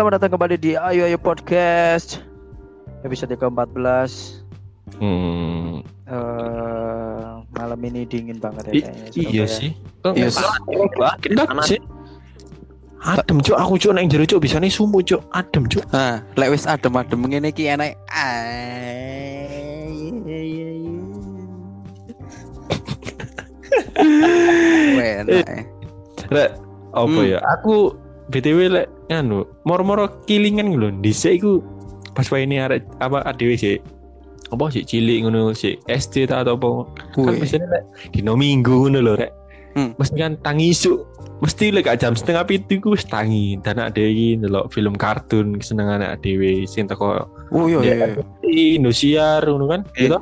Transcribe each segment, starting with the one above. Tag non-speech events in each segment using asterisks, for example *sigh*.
Selamat datang kembali di Ayo Ayo Podcast episode ke-14. Hmm, Eh, malam ini dingin banget ya i- kayaknya. iya Surabaya. sih. Iya Kok sih. Enggak sih. Adem cuk, aku cuk nang jero cuk bisa nih sumu cuk. Adem cuk. Nah, lek wis adem-adem ngene iki enak. Enak. Rek, apa Hmm. ya? Aku BTW lek anu, moro-moro kilingan lho. Dhisik iku pas ini arek apa adewe sih. Apa sih cilik ngono sih SD ta atau apa. Kan biasanya lek dino minggu ngono lho rek. Hmm. Mesti kan tangi isu. Mesti lek gak jam setengah pitu iku wis tangi. Dan ada iki ndelok film kartun kesenengane adewe sing teko Oh iya iya. Indosiar ngono kan. Eh, Gitu.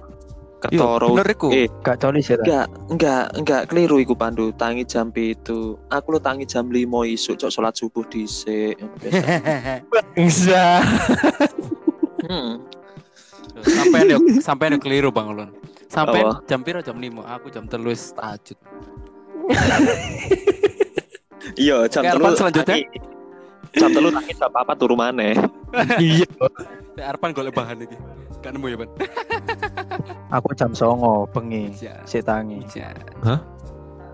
Ketoro. bener iku. Eh, Gak colis ya. Ta? enggak, enggak, enggak keliru iku Pandu. Tangi jam itu. Aku lo tangi jam 5 isuk cok salat subuh dhisik. *laughs* Bangsa. Hmm. Sampai yo sampai yo keliru Bang Ulun. Sampai Apa? jam piro jam 5, aku jam telus tahajud. *laughs* Iya, jam Oke, telu. Arfan, selanjutnya. tangi. Jam telu tangi jam apa turu maneh. Iya. *laughs* Arpan golek bahan iki. Kan nemu ya, Ban. Aku jam songo bengi Iya. si tangi. Iya.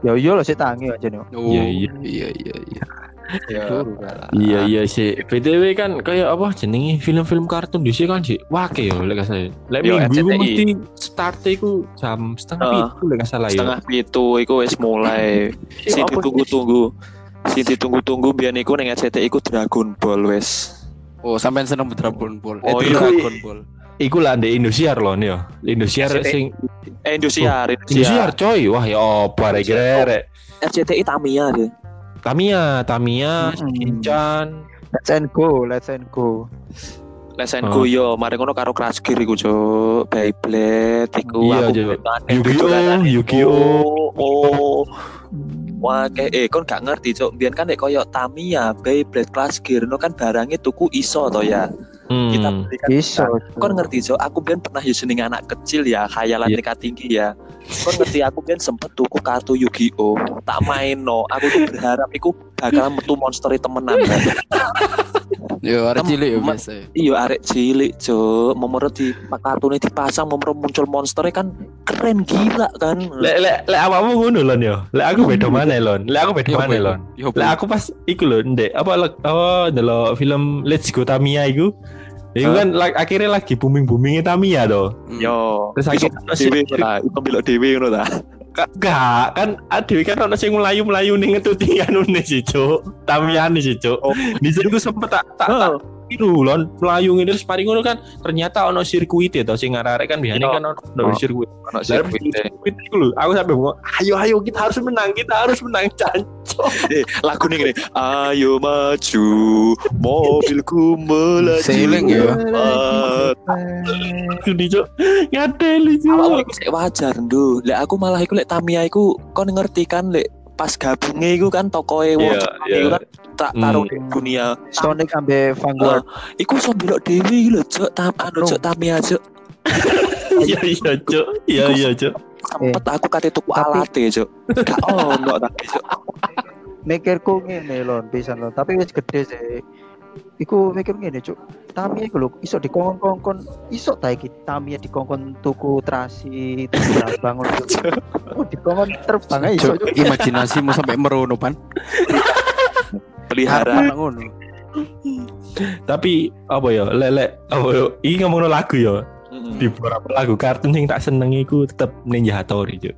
Ya iya loh si tangi aja nih. Oh, Iya, iya. iya iya iya. Ya. Kan. Iya iya sih. BTW kan kayak apa jenenge film-film kartun di sini kan sih. Wake yo lek. Lek Yo, minggu RCTI. mesti start iku jam setengah Heeh. pitu lek salah yo. Setengah pitu iku wis mulai. *laughs* Iya, Sing sih? ditunggu-tunggu. Sing ditunggu-tunggu biyen iku ning RCTI iku Dragon Ball wis. Oh, sampean seneng Dragon Ball. Eh, Oh, iya. Dragon Ball. Iku lah di Indosiar loh nih yo. Indosiar RCTI. sing Eh Indosiar, Indosiar coy. Wah ya apa rek rek. RCTI Tamiya deh. Tamiya, Tamiya, Mm-mm. Shinchan. Let's and go, let's and go. Lesen Oh. ku yo, mari ngono karo Crash Gear iku, Cuk. Beyblade iku Iya, aku Yu-Gi-Oh. Yu-Gi-Oh. Oh. Wah, kayak eh kon gak ngerti, Cuk. Biyen kan nek koyo Tamiya, Beyblade, Crash Gear no kan barangnya tuku iso to ya. Kita Hmm. beli kan Iso. kon ngerti Cuk, aku biyen pernah yo seneng anak kecil ya, khayalan Iya. tingkat tinggi ya. Kon ngerti aku biyen sempet tuku kartu Yu-Gi-Oh, tak main no. Aku tuh berharap iku bakal metu monster temenan. kan. *laughs* Yo, arek cilik yo biasa. Iya arek cilik cuk Memoro di kartune dipasang Memoro muncul monsternya kan Keren gila kan Lek lek lek awakmu ngono lon yo. Lek aku beda mana lon. Lek aku beda mana lon. Lah aku pas iku lho ndek apa lek oh delok film Let's Go Tamiya iku. Iku Hah? kan la- akhirnya lagi booming-boomingnya Tamiya to. Hmm. Yo Terus akhirnya dewe ta Iso belok dewe ngono ta Enggak, kan adewe kan ono sing melayu-melayu ning ngetuti anune sih, Cuk. Tamiyane sih, Cuk. Oh. Di situ sempet tak tak tiru lon melayu ngene terus paling ngono kan ternyata ono sirkuit ya to sing arek kan biasanya Iya. kan ono ono Oh. sirkuit. Ono sirkuit sirkuit iku lho, aku sampe ngomong, ayo ayo kita harus menang, kita harus menang, Chan. *laughs* eh, Lagu nih gini Ayo maju Mobilku melaju Seiling ya. Itu di Cuk. Ngadeli, sik wajar ndu Lek aku malah iku lek Tamiya iku Kon ngerti kan lek Pas gabungnya iku kan tokoe wong Iya, Jepang iya. iku kan tak taruh Hmm. di dunia Sonic ambe Vanguard. Iku iso belok dewe iki lho cuk tam anu cuk Tamiya cuk *laughs* Iya iya, Cuk. Iya iya, Cuk. sempet aku kate tuku Tapi- alate cuk gak ono tapi cuk Mikirku ngene lon, pisan lon. Tapi wis gede sih. Iku mikir ngene, Cuk. Tamiya iku lho iso dikongkon-kongkon, iso ta iki Tamiya dikongkon tuku trasi, tuku terbang lho. *laughs* Cuk. Oh, dikongkon terbang ae iso, Cuk, imajinasimu sampai merono pan. *laughs* pelihara ngono. Tapi apa ya, lelek apa ya, ini ngomongin lagu ya. Di beberapa lagu kartun yang tak seneng iku tetep Ninja Hattori Cuk.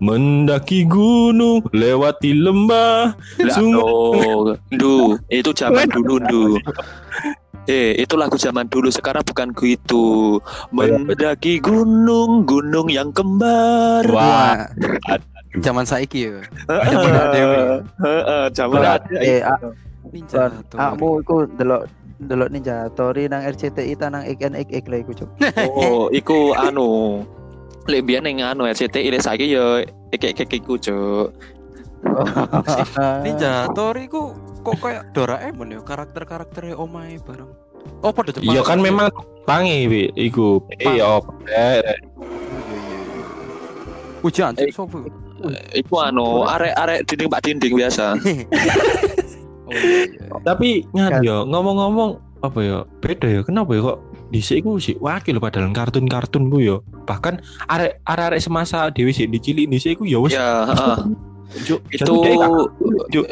Mendaki gunung, lewati lembah, Lah, sungai. oh, Ndu, itu zaman dulu Ndu. Eh, itu lagu zaman dulu. Sekarang bukan gitu. Mendaki gunung, gunung yang kembar. Wah. Zaman saiki ya. Zaman Dewi. Heeh, zaman eh, a- Ninja Hattori. Akmu iku delok delok Ninja Tori nang RCTI ta nang IKNX lho iku, Cuk. Oh, iku anu. Lek biyen ning anu RCTI lek saiki ya ekek-ekek iku, Cuk. *laughs* Ninja Hattori ku kok kayak Doraemon ya karakter-karakternya omae bareng. Oh, pada Jepang. Iya kan memang tangi wi iku. Eh Jepang. apa eh, eh. Hujan, Eh, sopo? Iku anu arek-arek dinding pak dinding biasa. *laughs* Oh iya iya. Tapi ngan yo ngomong-ngomong apa ya beda ya kenapa ya kok dhisik iku sih wakil padahal kartun-kartun ku yo bahkan arek arek semasa dhewe sih dicilik dhisik iku ya wis Ya, heeh. Juk, itu Juk.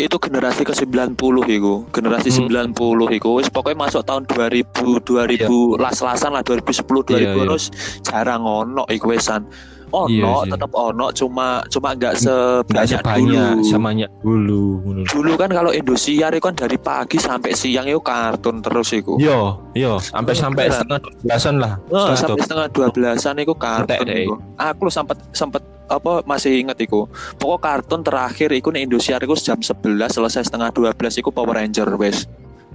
itu generasi ke 90 iku generasi Hmm. 90 iku wis pokoknya masuk tahun 2000 2000 las-lasan lah 2010 2000 Iya, iya. terus jarang ono iku wesan ono Iya sih. tetap ono cuma cuma nggak sebanyak sebanyak dulu sebanyak dulu dulu kan kalau Indosiar itu kan dari pagi sampai siang itu kartun terus iku Yo, yo, sampai sampai Beneran. setengah belasan lah. Oh, sampai setengah dua belasan itu kartun iku. Aku sempat sempat apa masih inget iku. Pokok kartun terakhir iku nih Indosiar iku jam 11 selesai setengah 12 iku Power Ranger wes.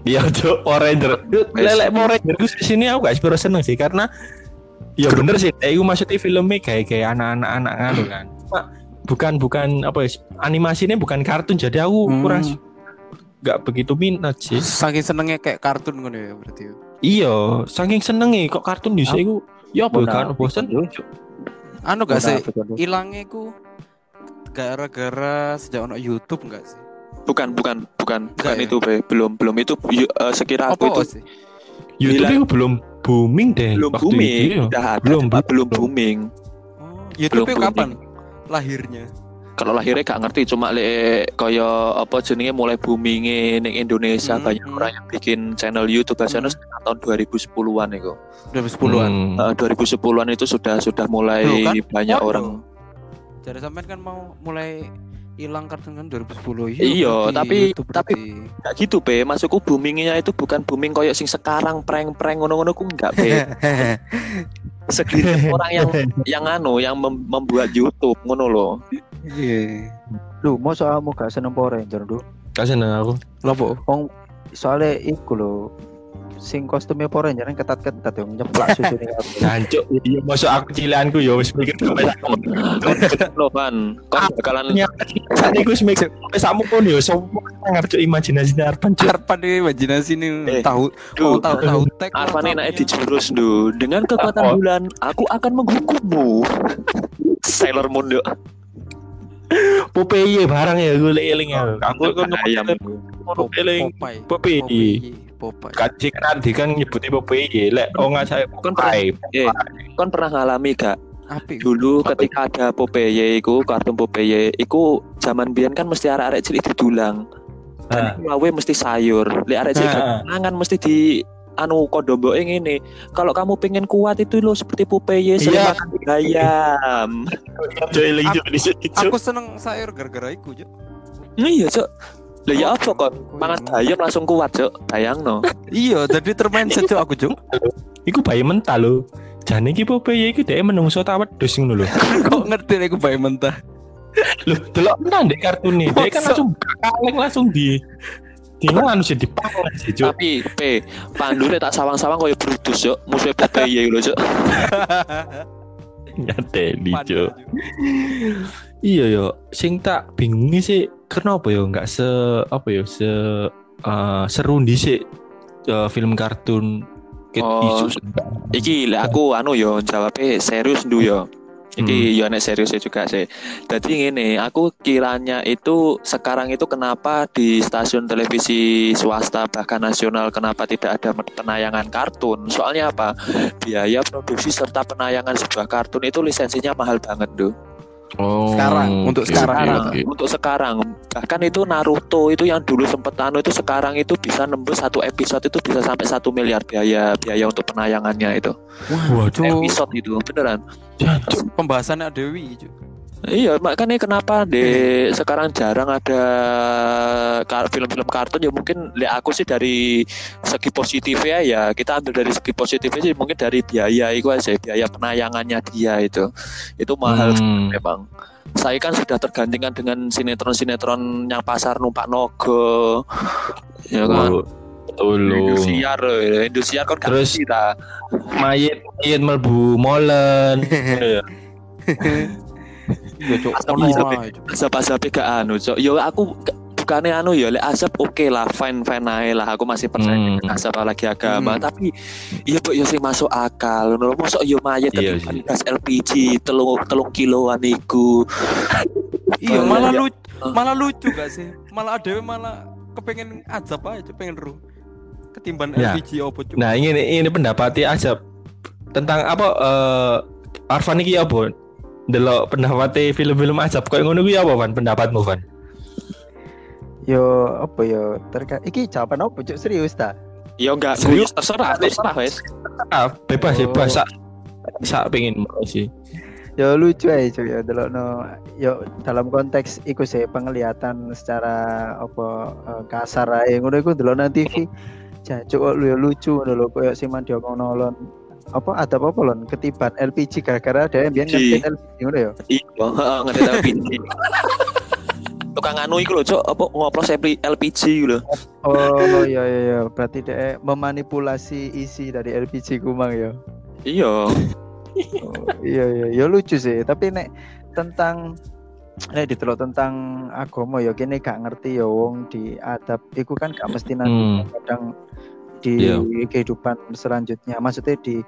Iya, Cuk, Power Ranger. Lelek Power Ranger di sini aku gak sepiro seneng sih karena ya bener sih, iku maksudnya filmnya kayak kayak anak-anak anak kan. Bukan bukan apa ya animasinya bukan kartun jadi aku Hmm. kurang nggak begitu minat sih. Saking senengnya kayak kartun ngono ya berarti. ya. Iya, saking senenge kok kartun di sini ya apa kan bosan. Cuk. Anu gak sih Munafik, Cuk. ilangnya ku gara-gara sejak ono YouTube enggak sih? Bukan bukan bukan bukan ya? itu be. belum belum itu eh, sekira aku Apa itu sih? YouTube itu belum booming deh belum waktu booming. itu ya. Udah ada Belum, cuma belum. belum booming. Oh, YouTube Belum kapan lahirnya? Kalau lahirnya gak ngerti cuma le kaya apa jenenge mulai boomingnya ning Indonesia Hmm, banyak hmm. orang yang bikin channel YouTube bahasanya Hmm. sekitar tahun 2010-an itu. 2010-an. Hmm. Eh, 2010-an itu sudah sudah mulai Loh, kan? banyak Waduh. orang Jadi sampean kan mau mulai hilang kartun kan 2010 Iya, berarti tapi- YouTube tapi- berarti. Gak gitu be, masukku boomingnya itu bukan booming koyo sing sekarang prank-prank ngono-ngono ku enggak be. *laughs* Segelintir orang yang yang anu yang mem- membuat YouTube ngono loh. Iya. Lu mau kamu gak seneng Power Ranger lu? Gak seneng aku. Lopo? Wong soalnya iku lho sing kostumnya Power Ranger yang ketat-ketat yang nyeplak susu nih aku. Jancuk, iya masuk aku cilianku ya wis mikir sampai Lo kan, kau bakalan saat itu wis mikir sampai samu pun ya semua ngerti imajinasi Arpan. Arpan ini imajinasi nih Eh, tahu oh, tahu tahu tek. Arfan tahu enak iya. di jurus du. Dengan kekuatan bulan, aku akan menghukummu. Sailor Moon yuk. Popeye barang ya gue eling ya. Aku kan ayam. Popeye. Popeye. Popeye. Kaji kan di kan nyebutnya Popeye lek oh nggak saya Kan pernah, Popeye. eh, kan pernah ngalami gak? Apik. Dulu ketika ada Popeye iku, kartun Popeye iku zaman biyen kan mesti arek-arek cilik didulang. Ah. Dan lawe mesti sayur. Lek arek cilik Ah. mangan mesti di anu kodombo ini kalau kamu pengen kuat itu lo seperti Popeye sering Iya. makan ayam Cuk cuk. Cuk. Aku seneng sayur gara-gara iku, Juk. iya cok lah ya apa kok mangan yang- ayam langsung kuat cok bayang no Iya, jadi termindset Juk aku, Juk. Iku bayi mentah lho. Jane iki Popeye iki dhek menungso ta wedhus ngono lho. *laughs* Kok ngerti nek bayi mentah? Lho, delok tenan dek kartun nih. Dia kan langsung kaleng langsung di di nganu sih dipangan sih, Cuk. tapi P pandune tak sawang-sawang koyo Brutus cok musuh Popeye lho cok *laughs* Nyateli, Cuk. Iya yo, sing tak bingungi sih kenapa yo nggak se apa yo se eh, seru sih film kartun Oh. isu iki lek aku anu yo jawabnya serius ndu yo Iki yo nek serius juga sih. Jadi ngene, aku kiranya itu sekarang itu kenapa di stasiun televisi swasta bahkan nasional kenapa tidak ada penayangan kartun? Soalnya apa? Biaya produksi serta penayangan sebuah kartun itu lisensinya mahal banget, tuh. Oh, Sekarang, untuk sekarang, oke, ya, oke. Untuk sekarang, bahkan itu Naruto itu yang dulu sempet anu itu sekarang itu bisa nembus satu episode itu bisa sampai satu miliar biaya biaya untuk penayangannya itu. Wah. Episode itu beneran. Jancuk. Pembahasannya Dewi, Juk. Iya, makanya kenapa di sekarang jarang ada film-film kartun ya mungkin li aku sih dari segi positifnya ya kita ambil dari segi positifnya sih mungkin dari biaya itu aja biaya penayangannya dia itu itu mahal Hmm. memang. Saya kan sudah tergantikan dengan sinetron-sinetron yang pasar numpak nogo, ya kan. Oh, Betul. Indosiar, eh, Indosiar kan Terus- ngerti ta. Mayit mayit melbu molen. *laughs* Iya. Iya, Juk. Azab-azab gak anu, Cok. Yo aku bukannya anu ya, lek azab oke lah, fine fine aja lah. Aku masih percaya Hmm. dengan azab lagi agama, Hmm. tapi iya bu, yo sing masuk akal. Ngono mosok yo mayat Iya sih. gas LPG telung telung kiloan iku. Iya, malah iya. lucu, malah lucu gak sih? Malah Dewi malah kepengen azab aja pengen ru. Ketimbang Ya. LPG opo cuk. Nah, ini ini pendapatnya aja tentang apa eh Arfan iki apa? Delok pendapatnya film-film ajab kayak ngono kuwi apa, Van? Pendapatmu, Van? Yo apa yo terkait iki jawaban apa cuk serius ta? Ya enggak, Serius? terserah, terserah wes. Ah, bebas, Oh. bebas. Sak, sak pengen mau sih. Yo lucu aja cuk ya delokno yo dalam konteks iku sih penglihatan secara apa eh, kasar ae ngono iku delokno TV. Jancuk kok lu yo lucu ngono lho koyo sing mandi nolon apa ada apa lon ketiban LPG gara-gara ada yang biar ngerti LPG ngono ya. Iya, ngerti LPG. *laughs* Tukang anu iku lho, Cok, apa ngoplos LP- LPG iku lho. Oh iya iya iya berarti dia memanipulasi isi dari LPG kumang ya. Iya. *laughs* Oh, iya iya ya lucu sih tapi nek tentang nek ditelok tentang agama ya kene gak ngerti ya wong di adab iku kan gak mesti nanti Hmm. kadang di Iya. kehidupan selanjutnya maksudnya di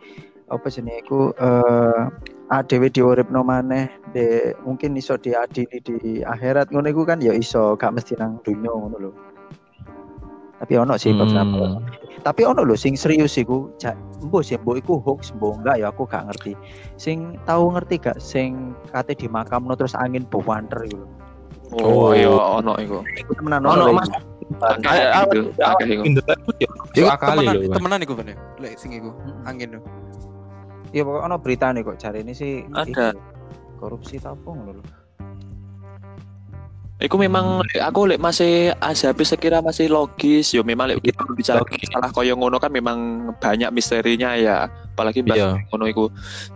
apa sih iku eh adewe diuripno maneh de mungkin iso diadili di akhirat ngono iku kan ya iso gak mesti nang dunya ngono lho tapi ono sih beberapa Hmm. tapi ono lho sing serius iku ja, mbok sih mbok iku hoax mbok enggak ya aku gak ngerti sing tahu ngerti gak sing kate di makamno terus angin bewanter iku lho Oh, Oh. iya ono iku. iku temenan Ono, Mas. Akeh akeh iku. Kali temenan, lho. Van. temenan iku? Lek sing iku angin lho. iya pokoknya ono berita nih kok cari ini sih Ada. korupsi ta apa ngono lho Iku memang aku lek masih azab sekira masih logis yo memang lek kita bicara logis. masalah koyo ngono kan memang banyak misterinya ya apalagi bahas Iya. ngono iku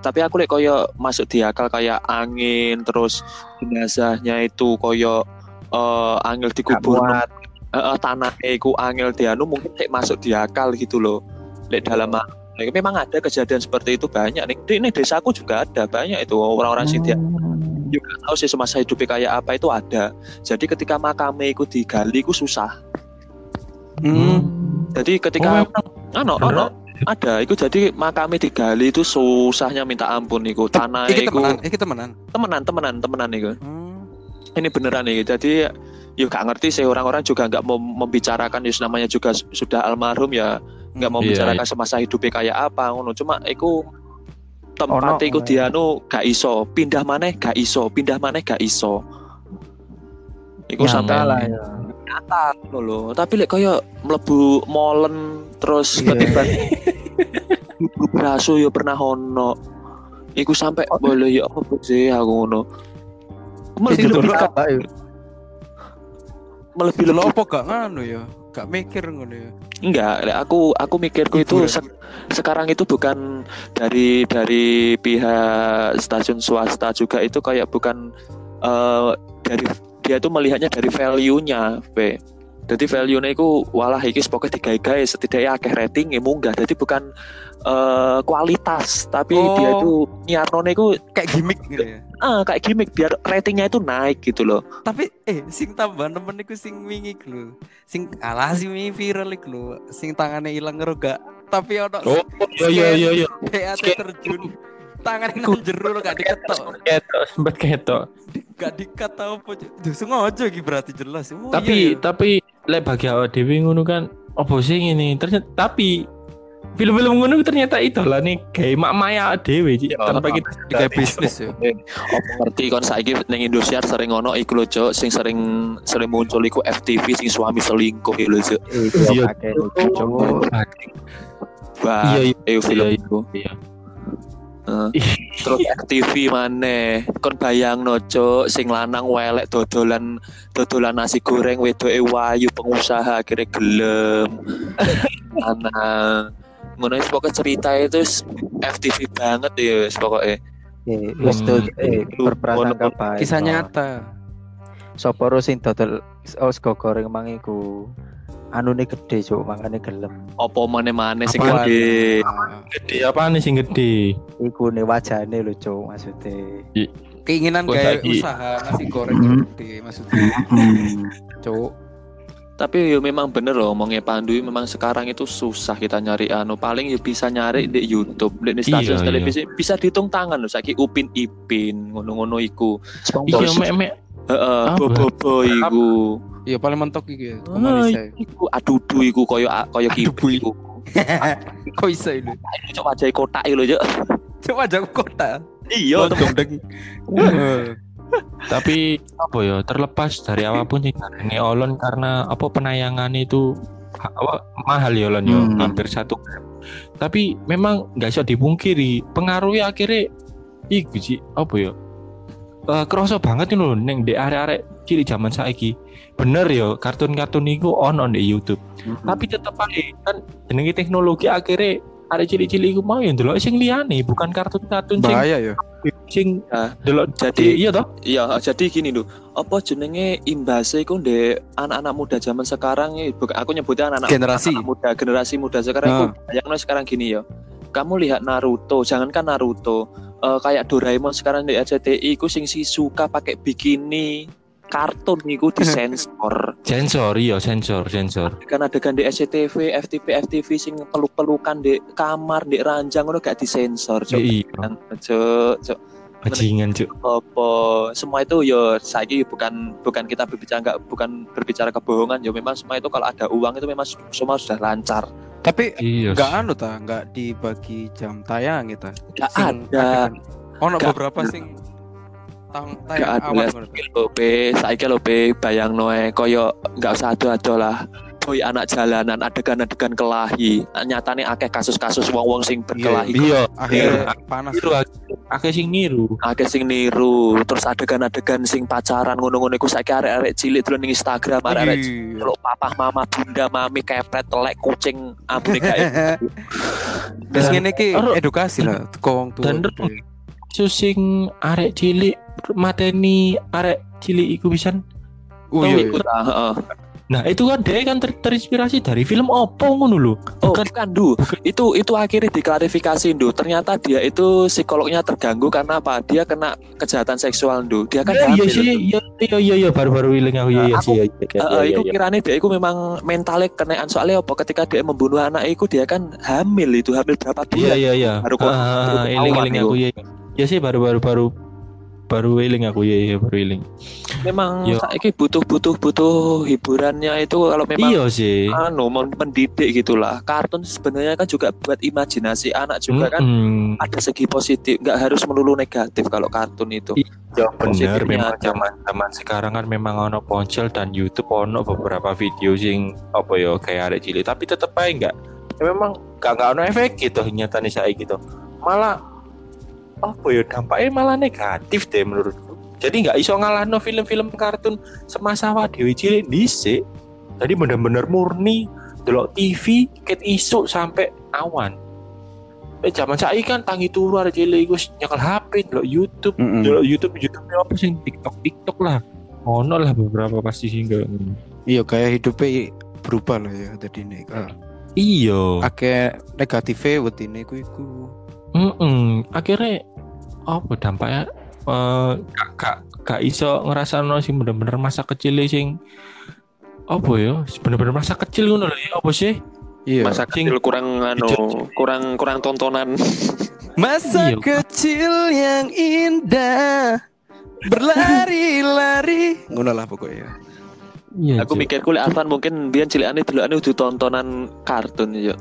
tapi aku lek koyo masuk di akal kayak angin terus jenazahnya itu koyo eh angel gak dikubur eh, tanah iku angel dianu mungkin lek masuk di akal gitu loh. Lek dalam Nah, memang ada kejadian seperti itu banyak nih. Di ini desaku juga ada banyak itu orang-orang sih dia juga tahu sih semasa hidupnya kayak apa itu ada. Jadi ketika makamnya itu digali itu susah. Hmm. jadi Oh, ketika memang. Ano ano ada. Itu jadi makamnya digali itu susahnya minta ampun itu tanah Iki itu temenan, temenan. temenan temenan temenan itu Hmm. ini beneran nih jadi ya gak ngerti sih orang-orang juga nggak mau membicarakan ya namanya juga su- sudah almarhum ya nggak mau Iya, bicarakan semasa hidupnya kayak apa ngono. Cuma iku tempat Ono, iku eh. dianu gak iso. Pindah mana gak iso. Pindah mana gak iso. Iku Ya, sampai salah ya. Nyata lho lho. tapi lek kaya mlebu molen terus Iya. ketiban ibu braso ya pernah ono. Iku sampai Oh. boleh ya apa sih aku ngono. Dulu apa melebihi Lho apa gak nganu ya? Gak mikir ngono ya. enggak lek aku aku mikirku itu se- sekarang itu bukan dari dari pihak stasiun swasta juga itu kayak bukan eh, dari dia itu melihatnya dari value-nya P. Jadi value-nya itu walah iki pokoknya digawe-gawe setidaknya akeh rating ya munggah. Jadi bukan eh, kualitas tapi Oh. dia itu nyiarno itu Kayak gimmick gitu ya. ah, kayak gimmick biar ratingnya itu naik gitu loh. Tapi eh sing tambah nemen iku sing wingi lho. Sing alah sing wingi viral iku lho. Sing tangannya ilang ngero gak. Tapi ono Oh, iya iya iya iya. Terjun. Tangannya nang jero gak diketok. Ketok, sempat ketok. Gak dikat tau apa. Duh sengaja iki berarti jelas. Oh, tapi iya, ya. tapi lek bagi awak dhewe ngono kan apa sih ini ternyata tapi film-film ngono ternyata itu lah nih kayak mak maya dhewe Ci. Iya. tanpa kita Digawe bisnis ya. Apa ngerti kon saiki ning Indosiar sering ono iku lho, Cuk, sing sering sering muncul iku FTV sing suami selingkuh lho. Iku Iya. Wah, iya iya eh iya, iya. Heeh. Terus FTV maneh. Kon bayangno, Cuk, sing lanang welek dodolan dodolan nasi goreng wedoke wayu pengusaha akhirnya gelem. *laughs* Lanang. Ngono wis pokoknya cerita itu FTV banget ya wis pokoknya. Eh, wis Hmm. tuh eh berprasangka baik Kisah no. nyata. Sopo ro sing dodol oh sego goreng mang iku anune gede cuk makane gelem Apa maneh-maneh sing Apaan? gede. gede apa nih sing gede iku ne wajane lho cuk maksudnya Keinginan Kok kayak usaha nasi goreng Hmm. gede maksudnya. Cuk. Tapi ya memang bener loh omongnya Pandu memang sekarang itu susah kita nyari anu paling ya bisa nyari di YouTube di stasiun Iya, televisi bisa dihitung tangan loh saiki Upin Ipin ngono-ngono iku iya mek mek heeh bobo iku Iya paling mentok iki ya. Ah. Iku adudu iku koyo koyo kibrit iku. *laughs* Kok bisa ini? Iku cok wajah kotak iku lho, Cok. Coba jago kota. Iya, temen. deng. tapi apa ya terlepas dari apa pun sih ini Olon karena apa penayangan itu apa, mahal ya Olon ya Hmm. hampir satu tapi memang nggak bisa dipungkiri pengaruhnya akhirnya iku sih apa ya Eh kerasa banget ini loh neng di arek-arek cilik zaman saiki bener ya kartun-kartun itu on on di YouTube tapi tetep aja kan jenenge teknologi akhirnya arek cilik-cilik itu mau yang dulu sing liyane bukan kartun-kartun sing Bahaya ya. sing Ah, delok jadi- iya toh Iya, jadi gini lho. Apa jenenge imbase iku ndek anak-anak muda zaman sekarang ya, bukan aku nyebutnya anak-anak Generasi. anak muda generasi muda sekarang Ah. itu bayangno sekarang gini ya. Kamu lihat Naruto, jangankan Naruto, eh, kayak Doraemon sekarang di RCTI iku sing si suka pakai bikini kartun iku disensor. *laughs* sensor iya sensor sensor kan adegan di SCTV, FTV, FTV sing peluk-pelukan di kamar, di ranjang ngono gak disensor, Cuk. iya Kan, Cuk, Cuk. bajingan cuk apa semua itu yo saya bukan bukan kita berbicara nggak bukan berbicara kebohongan yo memang semua itu kalau ada uang itu memang semua sudah lancar Tapi iya nggak anu ta, nggak dibagi jam tayang gitu. nggak ada. Ono Nggak beberapa sing tang tayang ada awal lah lo pe saya lo pe bayang noe koyo nggak usah ada lah. Boy anak jalanan adegan-adegan kelahi. Nyatane akeh kasus-kasus wong-wong sing berkelahi. Iya akhirnya panas. niru akeh sing niru. Akeh sing niru. Terus adegan-adegan sing pacaran ngono-ngono iku saiki arek-arek cilik dulu ning Instagram arek-arek Iya. Kalau papa mama bunda mami kepret telek kucing ambune kayak Terus ngene iki edukasi lah wong tua. Susing arek cilik mateni arek cilik iku pisan Oh iya. ikut. iya. Ah, ah. nah itu kan dia kan ter- terinspirasi dari film opo ngono lho Oh, Bukan- bukan Du. Itu itu akhirnya diklarifikasi Du. Ternyata dia itu psikolognya terganggu karena apa? Dia kena kejahatan seksual Du. Dia kan iya hamil, sih iya iya iya iya baru-baru iling aku iya iya Aku- sih iya iya, Eh, iya, eh, iya, iku iya. kirane dia iku memang mentalnya kenaan soalnya apa ketika dia membunuh anak iku dia kan hamil itu hamil berapa iya bulan iya iya Baru kok- Ah, iling itu. aku iya iya sih baru baru baru baru iling aku iya iya baru iling memang Yo. saiki butuh butuh butuh hiburannya itu kalau memang iya sih. anu men- mendidik gitulah. Kartun sebenarnya kan juga buat imajinasi anak juga kan Mm-mm. ada segi positif nggak harus melulu negatif kalau kartun itu. Ya bener Positifnya memang. zaman zaman sekarang kan memang ono ponsel dan YouTube ono beberapa video sing apa ya kayak ada cilik. Tapi tetep aja enggak ya memang gak gak ono efek gitu nyatanya saya gitu. Malah apa ya dampaknya malah negatif deh menurutku jadi nggak iso ngalahno film-film kartun semasa awak dewi cilik dhisik jadi bener-bener murni delok TV ket isuk sampai awan eh zaman saya kan tangi turu ada cilik iku nyekel HP delok YouTube Mm-mm. Delok YouTube YouTube apa sih TikTok TikTok lah ono lah beberapa pasti sih enggak Iya kayak hidupnya berubah lah ya tadi ini. Ah. iya Akeh negatifnya wetine ku iku. Mm-mm. akhirnya apa dampaknya eh gak, gak, gak iso ngerasa sing bener-bener masa kecil sing apa ya bener-bener masa kecil ngono lho ya apa sih Iya. masa Sing- kecil kurang anu kurang kurang tontonan *laughs* Masa Iya. kecil yang indah berlari-lari. *laughs* Ngono lah pokoknya. iya aku Cuk. mikir kulit Arfan mungkin biar cilikane dulu anu tontonan kartun apa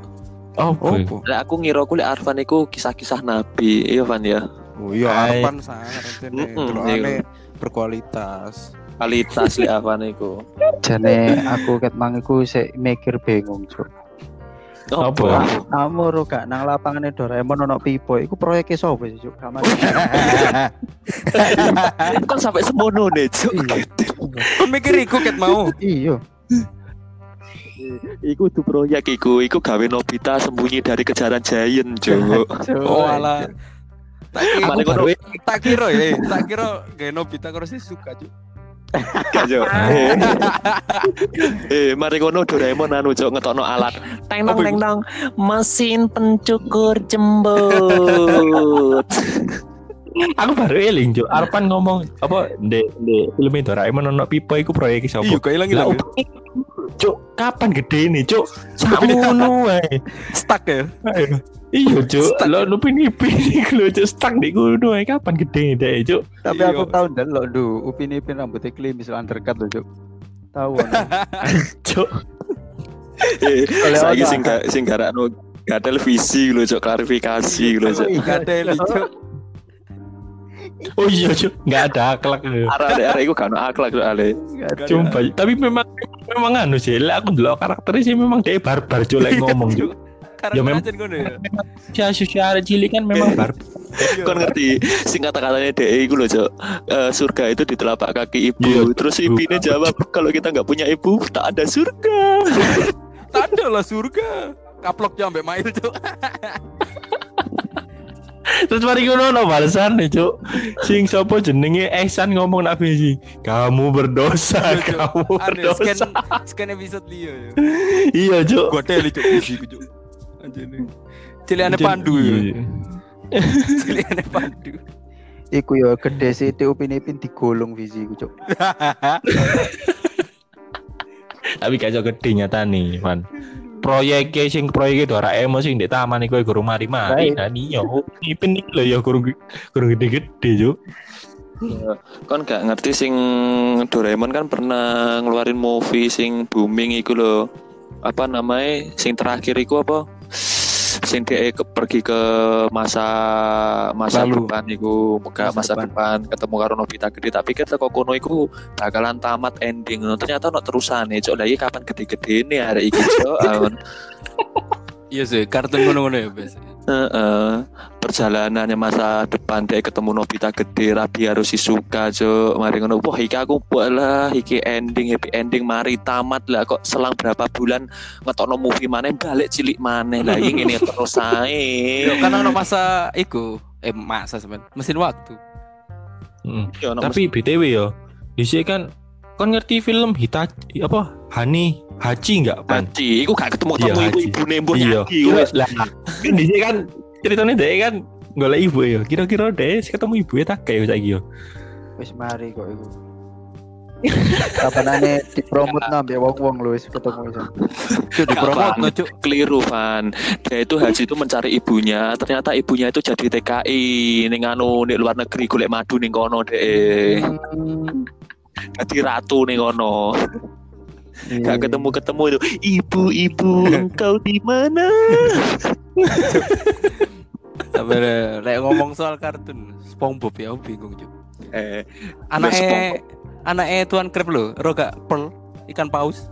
Oh. Lah aku ngira kulit Arfan iku kisah-kisah nabi iya Van ya oh iya. Arpan sangat rentene. Mm-mm, Delokane berkualitas. kualitas li Arfan iku Jane aku ket mang iku sik mikir bingung, Cuk. Apa? Kamu ro gak nang lapangane Doraemon ono pipo, iku proyeknya sapa sih, Cuk? Gak masuk. *laughs* kan sampai semono nih Cuk. Kau mikir iku ket mau. Iya. iku tuh proyek iku iku gawe Nobita sembunyi dari kejaran Giant Cuk *laughs* Oh alah. Tak kira, Mari ngono tak kira ya, tak kira gak Nobita karo sih suka Cuk. *laughs* gak, Cuk. Eh. Eh, mari ngono Doraemon anu Cuk ngetokno alat. Teng Apa teng nong mesin pencukur jembut. *laughs* aku baru eling Cuk Arpan ngomong apa ndek ndek film Doraemon ono pipo iku proyek Iya, sapa kok hilang lah hilang. upin Cuk kapan gede nih Cuk samono wae *laughs* Stuck ya. Iya, Cuk. Lo Ipin iku lho, Cuk. Stuck di ae kapan gede deh, Cuk. Tapi Iya. aku tahu ndelok ndu, Upin Ipin rambutnya klimis undercut lho, Cuk. Tahu. *laughs* Cuk. Eh, ono. sing ga sing garakno gak televisi lho, Cok, klarifikasi lho, Cok. Gak ada yang lucu. Oh iya, Cuk. Enggak ada akhlak lho. Arek-arek iku gak ono akhlak Cok, ale. Coba, tapi memang memang anu sih, lah aku dulu karakternya sih memang dia barbar Cuk lek *laughs* ngomong Cuk. Karena Ya, memang- ngono ya. Asus arek cilik kan memang barbar. Kon ngerti sing kata-katanya DE iku lho, Cok. Eh, surga itu di telapak kaki ibu. Iya, Terus ibunya jawab, kalau kita nggak punya ibu, tak ada surga. *laughs* Tak ada lah surga. Kaplok jambe mail cuk. *laughs* Terus mari ngono ono balasan nih, Cuk. Sing sapa jenenge Ehsan ngomong nak sih. Kamu berdosa, Iya, kamu Anu scan berdosa. scan episode dia ya. *laughs* Iya, Cuk. Gua teli cuk cuk. Anjene. *laughs* Ciliane pandu ya. Iya. *laughs* Ciliane pandu. Iku ya gede sih Upin Ipin digolong visi ku, Cuk. *laughs* Tapi gak iso gede nyata nih, Man. Proyeknya sing proyeknya Doraemon sing di taman iku guru mari-mari. Nah, iya, Ipin iki lho ya guru guru gede-gede, Cuk. Kon gak ngerti sing Doraemon kan pernah ngeluarin movie sing booming iku lho. Apa namanya? Sing terakhir iku apa? Sing ke, pergi ke masa masa Lalu. depan iku, ke Masa masa, depan. ketemu karo Nobita gede tapi kita kok kono iku bakalan tamat ending. No, ternyata ono terusane, cok. Lah iki kapan gede-gede ini hari iki, cok. *laughs* Iya sih, kartun ngono-ngono ya, Bes. Heeh. perjalanannya masa depan dia ketemu Nobita gede Rabi harus suka cok mari ngono wah iki aku buat lah iki ending happy ending mari tamat lah kok selang berapa bulan ngetokno movie mana balik cilik mana lah ini ngene terus ae Yo kan ono masa iku, eh masa sebenarnya mesin waktu. Mm. Yo, Tapi BTW yo, di sini kan kon ngerti film Hitachi apa Hani Hachi enggak, Pan? Haji, iku gak ketemu ketemu Iya, ibu Haji. ibu nembur Iya. Haji, wes. Lah, kan di sini kan ceritanya dia kan golek ibu ya. Kira-kira deh ketemu ibu ya tak kayak saiki yo. Wis mari kok iku. Kapanane dipromot nambah wong-wong lho wis ketemu wis. Cuk di promote no, cuk. keliru Van dia itu Haji itu mencari ibunya ternyata ibunya itu jadi TKI ning anu di luar negeri golek madu ning kono deh Hmm, jadi ratu ning kono iya. gak ketemu ketemu itu ibu ibu *laughs* engkau di mana *laughs* Tapi lek ngomong soal kartun, SpongeBob ya aku bingung, cuk. eh Anaknya anaknya Tuan Krab lho, Roga Pearl, ikan paus.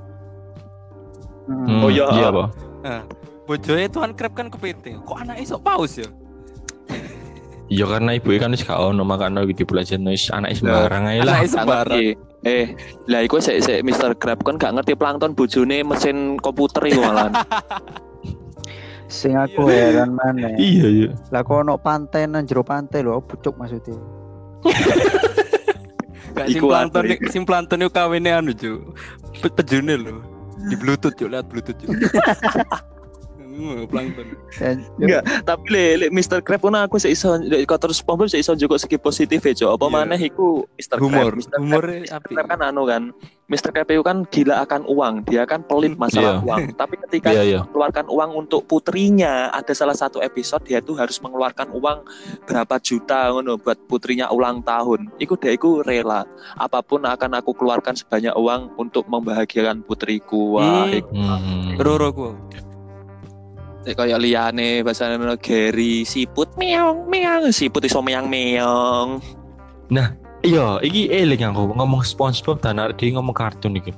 Hmm. Oh, iya. Iya, apa? Bojoe Tuan Krab kan kepiting. Kok anaknya sok paus ya? Iya karena ibu kan wis gak ono makanya gitu belajar wis anak sembarang ae lah. Sembarang. eh lah iku sik sik Mr. Crab kan gak ngerti plankton bojone mesin komputer iku malah *laughs* Sing aku heran mana. Iya, iya. Lah kok ono pantai nang jero pantai lho, pucuk maksudnya. *laughs* Gak sing Iku plankton sing plankton iku kawine anu, cuk. Pe- Pejune lho. Di bluetooth cuk, lihat bluetooth cuk. *laughs* Plankton. Dan Enggak, tapi le, le Mr. Crab pun aku sik iso lek kok terus SpongeBob sik iso juga segi positif ya, Cok. Apa Iya. maneh iku Mr. Humor, Crab. Mr. Humor. Crab kan anu kan. Mr. Crab itu kan gila akan uang. Dia kan pelit masalah Iya. uang. *laughs* Tapi ketika Iya, iya. mengeluarkan uang untuk putrinya, ada salah satu episode dia tuh harus mengeluarkan uang berapa juta ngono buat putrinya ulang tahun. Iku dia iku rela. Apa pun akan aku keluarkan sebanyak uang untuk membahagiakan putriku. Wah, Hmm. iku Hmm. Roro ku. Nek kaya liyane bahasane ngono Gary siput meong meong siput iso meong meong. Iya, iki eling aku ngomong SpongeBob dan arep dia ngomong kartun iki.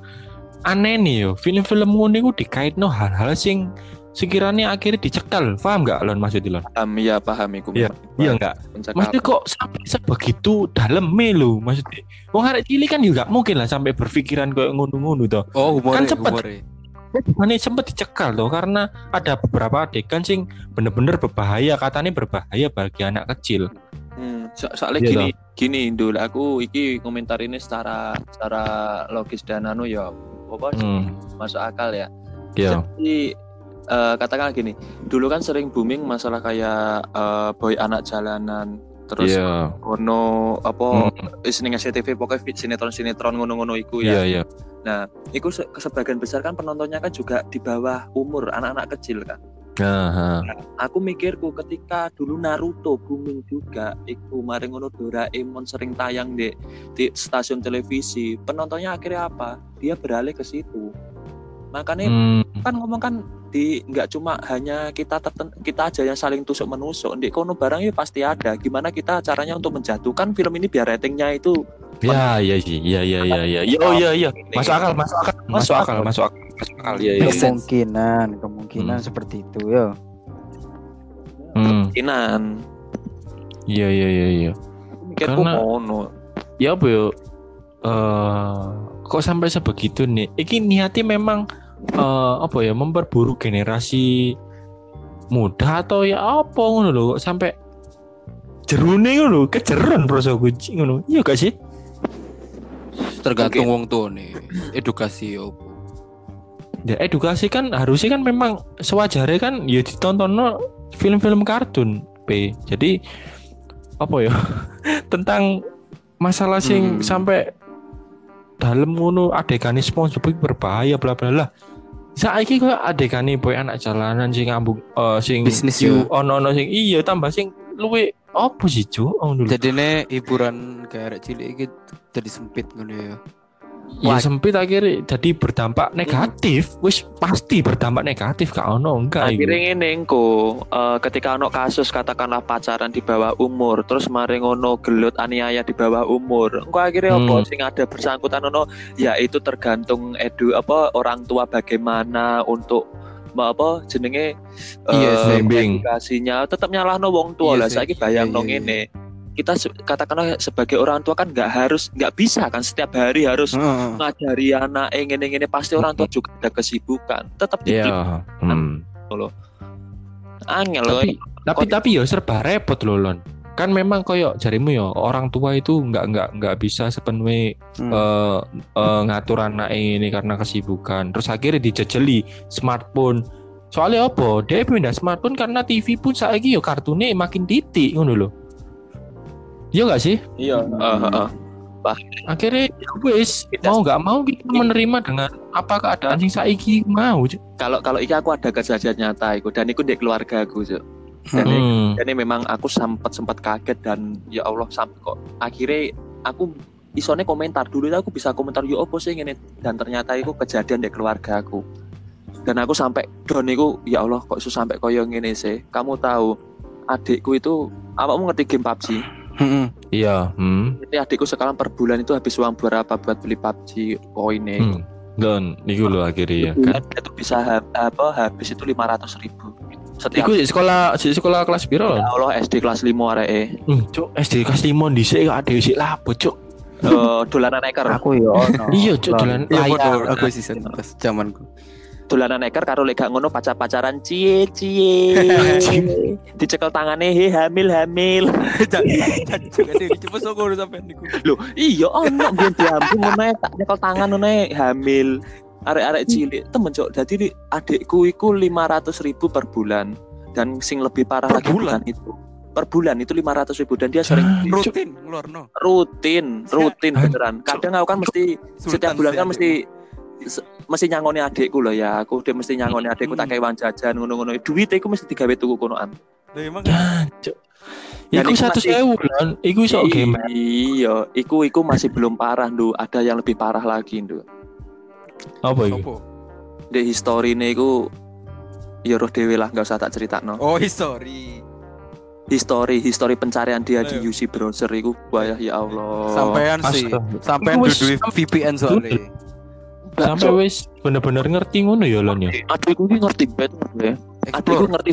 Aneh nih yo, film-film ngono iku dikaitno hal-hal sing sekiranya akhirnya dicekal. Paham gak lon maksudnya lon? Paham ya paham iku. Iya, Iya enggak? Pencekalan. Maksudnya kok sampai sebegitu dalam melo maksudnya. Wong arek cilik kan juga mungkin lah sampai berpikiran kayak ngono-ngono toh. Oh, humor Kan cepet. humor. Mana sempat dicekal toh karena ada beberapa adegan sing bener-bener berbahaya katanya berbahaya bagi anak kecil. Hmm, so- soalnya Iya gini, gini dulu aku iki komentar ini secara secara logis dan anu ya apa Hmm. masuk akal ya. Iya. Jadi eh, katakan gini, dulu kan sering booming masalah kayak eh, boy anak jalanan terus Iya. ono apa wis ning SCTV pokoknya sinetron-sinetron ngono-ngono iku ya. Iya, iya. Nah, itu se- sebagian besar kan penontonnya kan juga di bawah umur anak-anak kecil kan. Nah, aku mikirku ketika dulu Naruto booming juga iku mari ngono Doraemon sering tayang di, di stasiun televisi penontonnya akhirnya apa dia beralih ke situ makanya hmm, kan ngomong kan di nggak cuma hanya kita terten, kita aja yang saling tusuk menusuk di kono barangnya pasti ada. Gimana kita caranya untuk menjatuhkan film ini biar ratingnya itu ya ya sih, ya ya ya ya, ya, oh iya iya, masuk akal, masuk akal, masuk akal, masuk akal, masuk akal, ya ya. Kemungkinan kemungkinan Hmm. seperti itu ya Hmm, kemungkinan. Iya iya iya iya. mikirku Karena- ngono. Ya apa ya? Eh, kok sampai sebegitu nih? Iki niatnya memang eh, apa ya memperburuk generasi muda atau ya apa ngono lho kok sampai jerune ngono lho, kejeron proso kucing ngono. Iya gak sih? Tergantung wong tua nih. Edukasi opo. Ya edukasi kan harusnya kan memang sewajarnya kan ya ditonton film-film kartun P. Jadi apa ya *laughs* tentang masalah sing Hmm. sampai dalam ngono adegane SpongeBob iki berbahaya bla bla lah. Saiki kok adegane boy anak jalanan sing ngambung eh sing Bisnis yu- ya. ono ono sing iya tambah sing luwe apa sih cu? Dulu. Jadi nih hiburan kayak cilik iki jadi sempit ngono ya. Ya sempit akhirnya jadi berdampak negatif. Wis pasti berdampak negatif gak ono enggak akhirnya ngene engko. Eh, ketika ono kasus katakanlah pacaran di bawah umur terus mari ngono gelut aniaya di bawah umur engko akhirnya Hmm. apa sing ada bersangkutan ono? Ya itu tergantung edu apa orang tua bagaimana untuk apa jenenge Iya, bimbing. edukasinya. Tetap nyalahno wong tua Iya lah bayangno Iya, iya, ngene kita se- katakanlah sebagai orang tua kan nggak harus nggak bisa kan setiap hari harus Heeh. ngajari anak eh ngene ngene pasti orang tua juga ada kesibukan tetap di Iya. Hmm. angel tapi loh. tapi Kok- tapi ya serba repot loh lon kan memang koyo jarimu ya orang tua itu nggak nggak nggak bisa sepenuhnya Hmm. eh, eh, ngatur anak ini karena kesibukan terus akhirnya dijejeli smartphone soalnya apa dia pindah smartphone karena TV pun saiki yo kartunnya makin titik ngono loh Iya gak sih? iya heeh, heeh. Akhirnya ya wis mau nggak mau kita menerima dengan apa keadaan sing saiki mau. Kalau kalau iki aku ada kejadian nyata iku dan iku di keluarga aku Cuk. dan, ini- Hmm. dan ini memang aku sempat sempat kaget dan ya Allah sampai kok akhirnya aku isone komentar dulu aku bisa komentar yo apa sih ini dan ternyata itu kejadian di keluarga aku dan aku sampai don iku ya Allah kok iso sampai koyo ngene sih kamu tahu adikku itu awakmu ngerti game PUBG Heeh. Iya, hmm. Jadi adikku sekarang per bulan itu habis uang berapa buat beli PUBG koinnya Hmm. Dan niku lho akhirnya ya kan. itu bisa ha- apa habis itu lima ratus ribu setiap Iku di sekolah di sekolah kelas piro ya? Allah SD kelas 5 areke Hmm, cuk, SD kelas 5 dhisik kok ade sik lapo, cuk. Eh, dolanan eker aku ya ono Iya, cuk, Lah, dolan Iya layar. aku season pas zamanku. Dolanan eker karo lek gak ngono pacar-pacaran cie cie *laughs* dicekel tangannya he hamil hamil *laughs* niku. Loh, iya ono biyen diambung ngono tak nyekel tangan ngono hamil. Arek-arek cilik temen cok. Dadi di- adikku iku 500 ribu per bulan dan sing lebih parah Per lagi bulan? itu. Per bulan itu 500 ribu dan dia sering Rutin ngeluarno. rutin, rutin beneran. Kadang aku kan mesti setiap bulan kan mesti mesti nyangoni adikku loh ya. Aku udah mesti nyangoni adikku tak Hmm. kayak uang jajan ngono-ngono. Duit iku mesti digawe tuku konoan. Lah emang. Dan Iku satu masih- sewu lon. Iku iso game. Iya, iku iku masih belum parah, Ndu. Ada yang lebih parah lagi, Ndu. Apa iku? Di history ini iku ya roh dewe lah nggak usah tak cerita no Oh, history. history history pencarian dia di Ayo. UC browser iku wah ya Allah Sampean sih. Sampean duwe VPN soalnya. Sampai wis bener-bener ngerti ngono ya lon ya. adikku ngerti banget ya. Adikku ngerti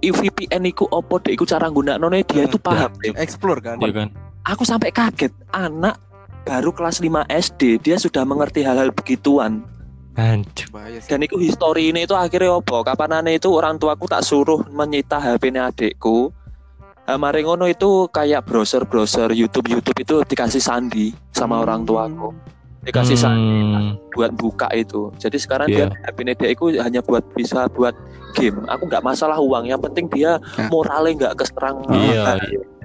VPN, iku opo deh iku cara gunakno dia itu paham deh. Explore kan. Iya kan? aku sampai kaget. Anak baru kelas 5 SD dia sudah mengerti hal-hal begituan. Dan itu history ini itu akhirnya opo kapanane itu orang tuaku tak suruh menyita HP-nya adikku Nah, mari ngono itu kayak browser-browser YouTube-YouTube itu dikasih sandi sama orang tuaku. Dikasih sandi Hmm. buat buka itu. Jadi sekarang Iya. dia HP-nya dia itu hanya buat bisa buat game. Aku nggak masalah uang, yang penting dia Ya. moralnya nggak keserang Iya,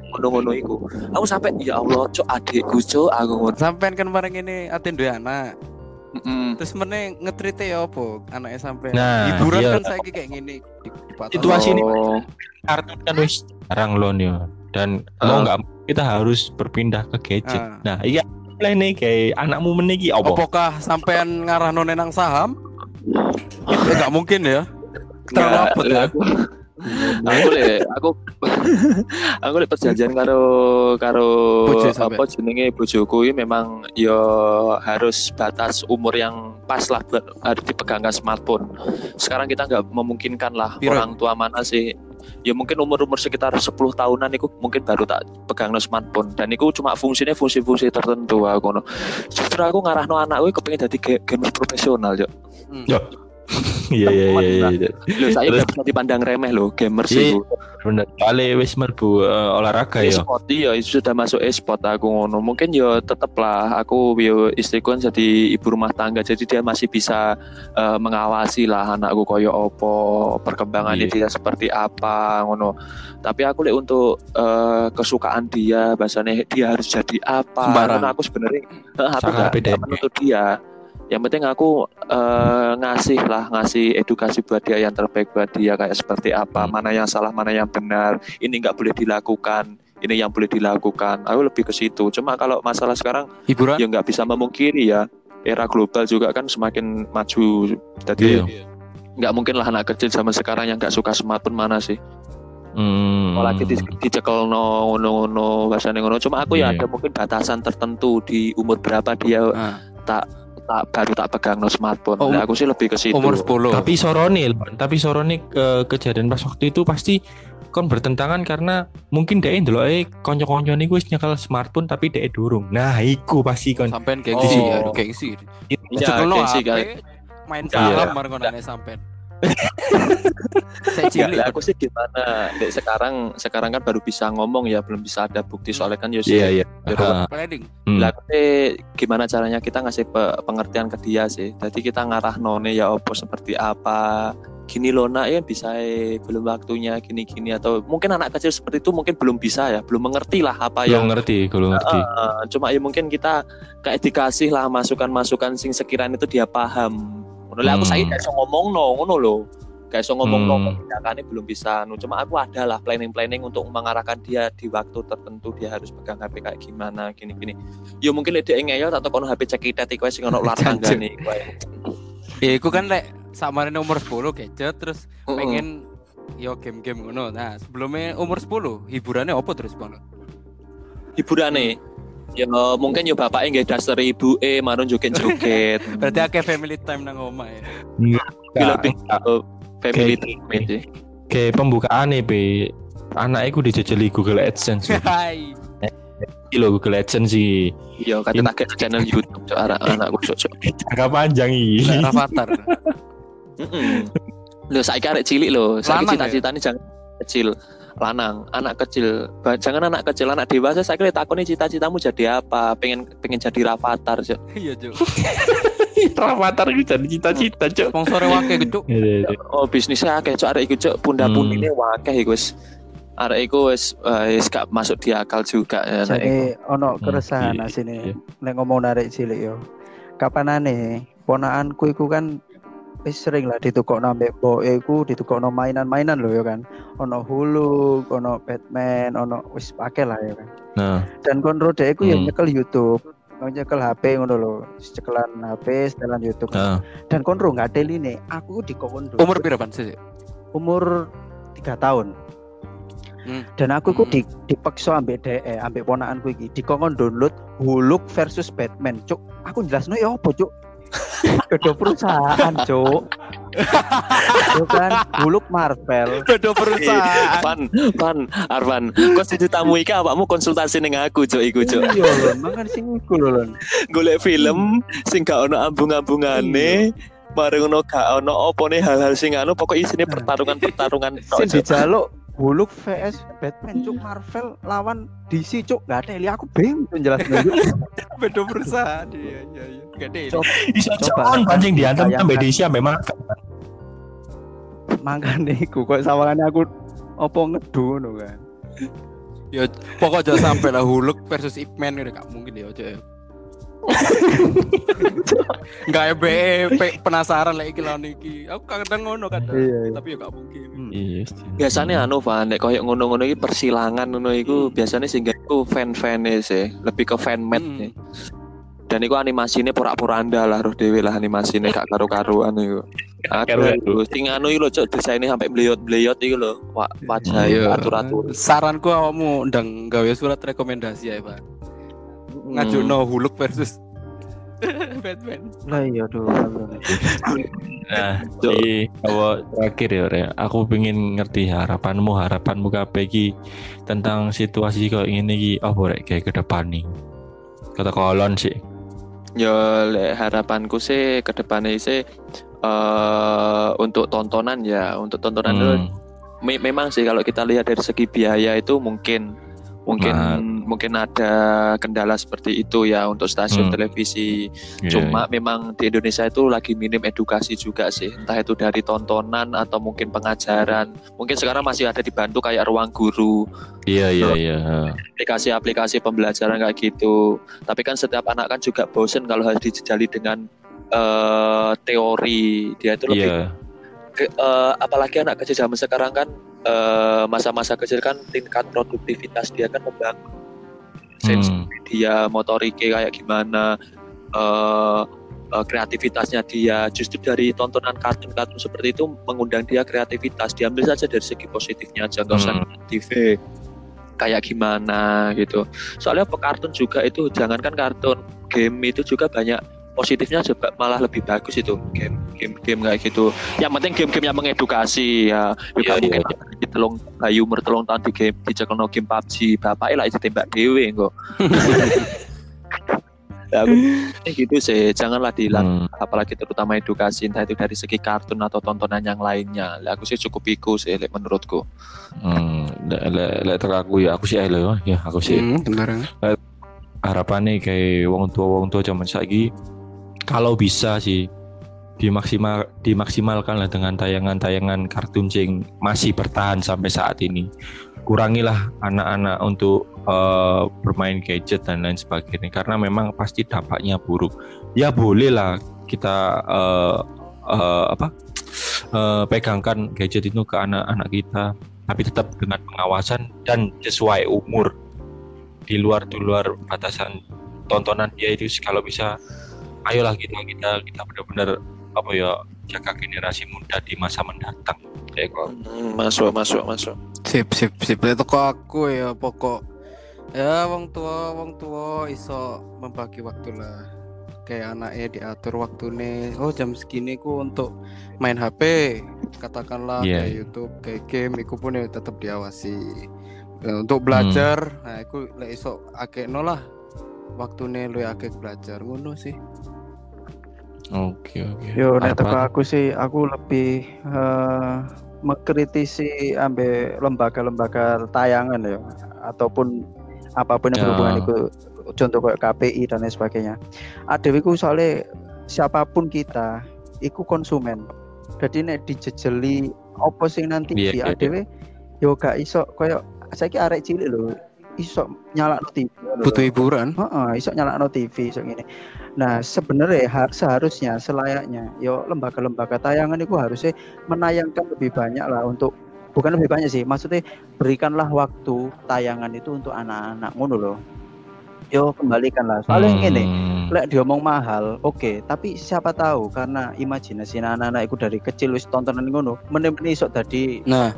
ngono-ngono itu. Aku sampai ya Allah, cok adikku cok aku ngono. Sampean kan bareng ini aten duwe anak. Mm-mm. Terus meneh ngetrite ya apa? Anaknya sampai Nah, hiburan iya. kan saiki kayak gini di. Situasi ini- Oh, kartun kan wis jarang loh nih dan Ah. mau nggak mau kita harus berpindah ke gadget Ah. nah iya nih kayak anakmu meniki apa Apakah sampean ngarah nang saham? Ya nggak mungkin ya. Terlalu apa ya? aku aku le aku aku le perjanjian karo karo Bojo apa jenenge bojoku ini memang yo harus batas umur yang pas lah buat harus dipegangkan smartphone. Sekarang kita nggak memungkinkan lah Piro? orang tua mana sih ya mungkin umur-umur sekitar 10 tahunan itu mungkin baru tak pegang smartphone dan itu cuma fungsinya fungsi-fungsi tertentu aku no. Justru aku ngarahno anakku kepengin jadi ga- gamer profesional, Cok. *laughs* iya iya iya iya. Loh, saya Terus- nggak bisa dipandang remeh loh gamer Iya, sih. bener. Kali wis merbu eh, olahraga ya? E-sport iya itu sudah masuk e-sport aku ngono. Mungkin yo tetep lah aku yo istriku kan jadi ibu rumah tangga jadi dia masih bisa eh, mengawasi lah anakku koyo opo perkembangannya Iya. dia seperti apa ngono. Tapi aku lihat untuk eh, kesukaan dia bahasanya dia harus jadi apa Sembarang. Karena aku sebenarnya aku nggak menuntut dia yang penting aku eh, ngasih lah ngasih edukasi buat dia yang terbaik buat dia kayak seperti apa Hmm. mana yang salah mana yang benar ini nggak boleh dilakukan ini yang boleh dilakukan aku lebih ke situ cuma kalau masalah sekarang Hiburan? ya nggak bisa memungkiri ya era global juga kan semakin maju jadi Iya. nggak mungkin lah anak kecil zaman sekarang yang nggak suka smartphone mana sih Hmm. apalagi di, dicekel no ngono ngono bahasanya ngono cuma aku ya Iya. ada mungkin batasan tertentu di umur berapa dia Ah, tak baru tak pegang no smartphone Oh, Nah, aku sih lebih ke situ umur 10. tapi sorone Lon. tapi sorone ke kejadian pas waktu itu pasti kon bertentangan karena mungkin dia ndelok eh konco-konco niku wis nyekel smartphone tapi dia durung. Nah, iku pasti kon sampean gengsi Oh. ya, gengsi. Iya, Cekelno gengsi, kan. main Iya. salam bareng konane sampean. Saya cilik. aku sih gimana Dek, sekarang sekarang kan baru bisa ngomong ya belum bisa ada bukti soalnya kan Yosi Iya iya. Ah, Planning. hmm. Lah, aku sih gimana caranya kita ngasih pe- pengertian ke dia sih. Jadi kita ngarah none ya opo seperti apa. Gini loh nak ya bisa eh, belum waktunya gini-gini atau mungkin anak kecil seperti itu mungkin belum bisa ya, belum mengerti lah apa yang Belum ngerti, belum ngerti. Eh, cuma ya mungkin kita kayak dikasih lah masukan-masukan sing sekiranya itu dia paham. Ngono lah, aku Hmm. saya gak iso ngomong no, ngono loh. Gak iso ngomong no, Hmm. tindakannya belum bisa. No, cuma aku ada lah planning-planning untuk mengarahkan dia di waktu tertentu dia harus pegang HP kayak gimana, gini-gini. Ya mungkin dia ngeyel atau kono HP cekitet iku sing ono luar tangga *laughs* Jancuk. nih. kowe. Ya iku kan lek sakmarine umur 10 gadget terus pengen yo game-game ngono. Nah, sebelumnya umur 10 hiburannya apa terus Bang? hiburane. Ya mungkin ya bapaknya nggak daster ibu eh marun joget-joget. *laughs* Berarti akeh family time nang omah ya. Lebih family time sih. Kayak pembukaan nih, Be. Anaknya ku dijajali Google AdSense. Hai. Iki lho Google AdSense sih. Iya, kata tak channel YouTube cok anak anakku cok cok. Jangka panjang iki. Lek Rafathar. Heeh. Lho saiki arek cilik lho, saiki Lanang ya? cita-citane jangan kecil. Lanang, anak kecil, jangan anak kecil, anak dewasa saya kira takutnya cita-citamu jadi apa? Pengen pengen jadi rafathar, Cok. *laughs* Iya, Cuk. *laughs* Rafathar itu jadi cita-cita, Cok. Sponsore wake Cuk. Iya, iya. Oh, bisnisnya akeh, Cok, arek iku, Cok, punda-pundine wakeh iku wis. Arek iku wis eh, wis gak masuk di akal juga ya. Jadi ono Hmm, keresahan iya, sini. iya. Nek ngomong narik cilik yo. Kapanane ponakanku iku kan wis sering lah ditukok nambah boe iku ditukok mainan-mainan lho ya kan. Ono Hulu, ono Batman, ono wis pakai lah ya kan. Nah, Dan kon rode iku ya Hmm. nyekel YouTube. nyekel HP ngono lho. Cekelan HP, setelan YouTube. nah. Dan kon ro nggak nih. Aku dikokon dulu. Umur piro Pan? Sik. umur tiga tahun. Hmm. Dan aku ku Hmm. di, dipaksa ambek DE, ambek ponakanku iki dikongkon download Hulk versus Batman, cuk. Aku jelasno ya apa, cuk? Beda perusahaan, cuk. Yo kan Hulk Marvel. Beda perusahaan. Pan, Pan, Arvan, kok situ tamu iki awakmu konsultasi ning aku, Cok, iku, Cok. Iya lho, mangan sing iku lho, Lon. Golek film sing gak ono ambung-ambungane, bareng ono gak ono opone hal-hal sing anu pokok isine pertarungan-pertarungan Sing Cok. dijaluk Hulk vs Batman, cuk. Marvel lawan DC, cuk. Gak ada aku bingung tuh. *laughs* Beda perusahaan. Iya, iya, iya. Gede. Coba. Bisa Coba. coba pancing diantem sampai desa memang Mangane iku kok sawangane aku apa ngedu ngono kan. Ya pokoknya jangan sampai lah Hulk versus Ip Man udah gak mungkin ya, Cuk. *laughs* Enggak ya be pe- penasaran lah iki lawan iki. Aku kadang ngono kadang. Iya, iya. Tapi ya gak mungkin. Hmm. Iya. biasanya anu Van nek koyo ngono-ngono iki persilangan ngono iku biasanya sing iku fan-fan sih lebih ke fan made Hmm. nih. dan iku animasinya porak-poranda lah roh dewe lah animasinya gak karu-karuan iku Karu-karu. Aduh, sing anu iku lho cok desainnya sampai bleyot-bleyot iku lho Wah, wajah Iya. atur-atur Saranku awakmu ndang gawe surat rekomendasi ya, Pak. Hmm. Ngajuno Hulk versus *laughs* Batman. Lah iya aduh. Nah, di awal terakhir ya, Re. Aku pengen ngerti harapanmu, harapanmu kabeh iki tentang situasi kok ini iki apa rek kayak ke depan nih. Kata kolon sih. Ya lek harapanku sih ke depannya sih eh untuk tontonan ya, untuk tontonan itu Hmm. me- memang sih kalau kita lihat dari segi biaya itu mungkin mungkin Mahal. Mungkin ada kendala seperti itu ya untuk stasiun Hmm. televisi. Iya, Cuma memang di Indonesia itu lagi minim edukasi juga sih, entah itu dari tontonan atau mungkin pengajaran. Mungkin sekarang masih ada dibantu kayak ruang guru, Iya iya iya. aplikasi-aplikasi pembelajaran kayak gitu. Tapi kan setiap anak kan juga bosen kalau harus dijejali dengan eh, teori. Dia itu lebih Iya. ke- eh, apalagi anak kecil zaman sekarang kan eh, masa-masa kecil kan tingkat produktivitas dia kan membangun sense Hmm. dia motoriknya kayak gimana eh, kreativitasnya dia justru dari tontonan kartun-kartun seperti itu mengundang dia kreativitas diambil saja dari segi positifnya aja nggak usah Hmm. negatif kayak gimana gitu soalnya apa kartun juga itu jangankan kartun game itu juga banyak positifnya juga malah lebih bagus itu game game game kayak gitu. Yang penting game-game yang mengedukasi ya. Juga Iya, mungkin iya, di telung bayu umur telung tahun di game di game PUBG bapak lah itu tembak dewe kok *laughs* ya, gitu sih. Janganlah dihilang Hmm. apalagi terutama edukasi entah itu dari segi kartun atau tontonan yang lainnya. Lah, aku sih cukup iku sih lek menurutku. Hmm. Lek teko aku ya aku sih elo ya aku sih. Hmm, benar. harapannya kayak wong tua wong tua zaman saiki kalau bisa sih dimaksimal dimaksimalkan lah dengan tayangan-tayangan kartun sing masih bertahan sampai saat ini. Kurangilah anak-anak untuk eh, bermain gadget dan lain sebagainya karena memang pasti dampaknya buruk. Ya boleh lah kita eh, eh, apa eh, pegangkan gadget itu ke anak-anak kita tapi tetap dengan pengawasan dan sesuai umur. Di luar di luar batasan tontonan dia itu kalau bisa ayolah kita kita kita benar-benar apa ya jaga generasi muda di masa mendatang. Ya kok. Hmm, masuk masuk masuk. Sip sip sip. Itu kok aku ya pokok. Ya wong tua wong tua iso membagi waktu lah. Kayak anaknya diatur waktunya oh jam segini ku untuk main HP katakanlah Iya, kayak iya. YouTube kayak game itu pun ya tetap diawasi. Untuk belajar nah aku lek iso akeh lah waktunya lu akeh belajar ngono sih oke oke Yo nek teko aku sih aku lebih eh, mengkritisi ambe lembaga-lembaga tayangan ya ataupun apa pun yang Ya. berhubungan itu contoh kayak KPI dan lain sebagainya. Ada iku soalnya siapa pun kita iku konsumen. Jadi nek dijejeli opo sing nanti Iya, di iya, iya. adewe yo gak iso koyo saiki arek cilik lho iso nyalakno TV lho. butuh hiburan Heeh, iso nyalakno TV iso ngene. Nah, sebenarnya ha- seharusnya selayaknya yo lembaga-lembaga tayangan itu harusnya menayangkan lebih banyak lah untuk bukan lebih banyak sih, maksudnya berikanlah waktu tayangan itu untuk anak-anak ngono loh. Yo kembalikan lah. Soalnya Hmm. lek diomong mahal, oke, tapi siapa tahu karena imajinasi anak-anak itu dari kecil wis tontonan ngono, meneh-meneh iso dadi nah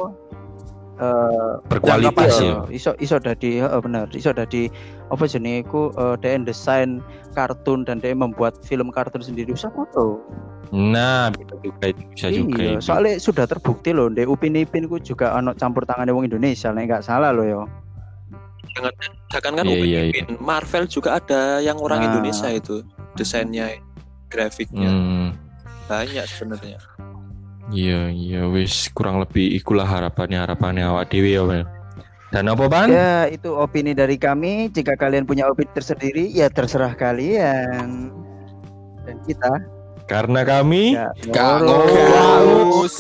eh berkualitas Iya, ya iso iso dadi heeh bener. Iso dadi apa jenenge iku eh, dia desain kartun dan dia membuat film kartun sendiri. Siapa tahu nah bisa juga itu bisa juga iya. soalnya sudah terbukti loh di Upin Ipin ku juga ono campur tangannya wong Indonesia nek nggak salah loh yo. Jangan kan Iya, Upin iya, iya. Ipin Marvel juga ada yang orang Nah. Indonesia itu desainnya grafiknya. Hmm. banyak sebenarnya Iya, iya, wis kurang lebih ikulah harapannya harapannya awak dewi ya. Dan apa ban? ya itu opini dari kami jika kalian punya opini tersendiri ya terserah kalian dan kita Karena kami ya Gak ngurus. ngurus.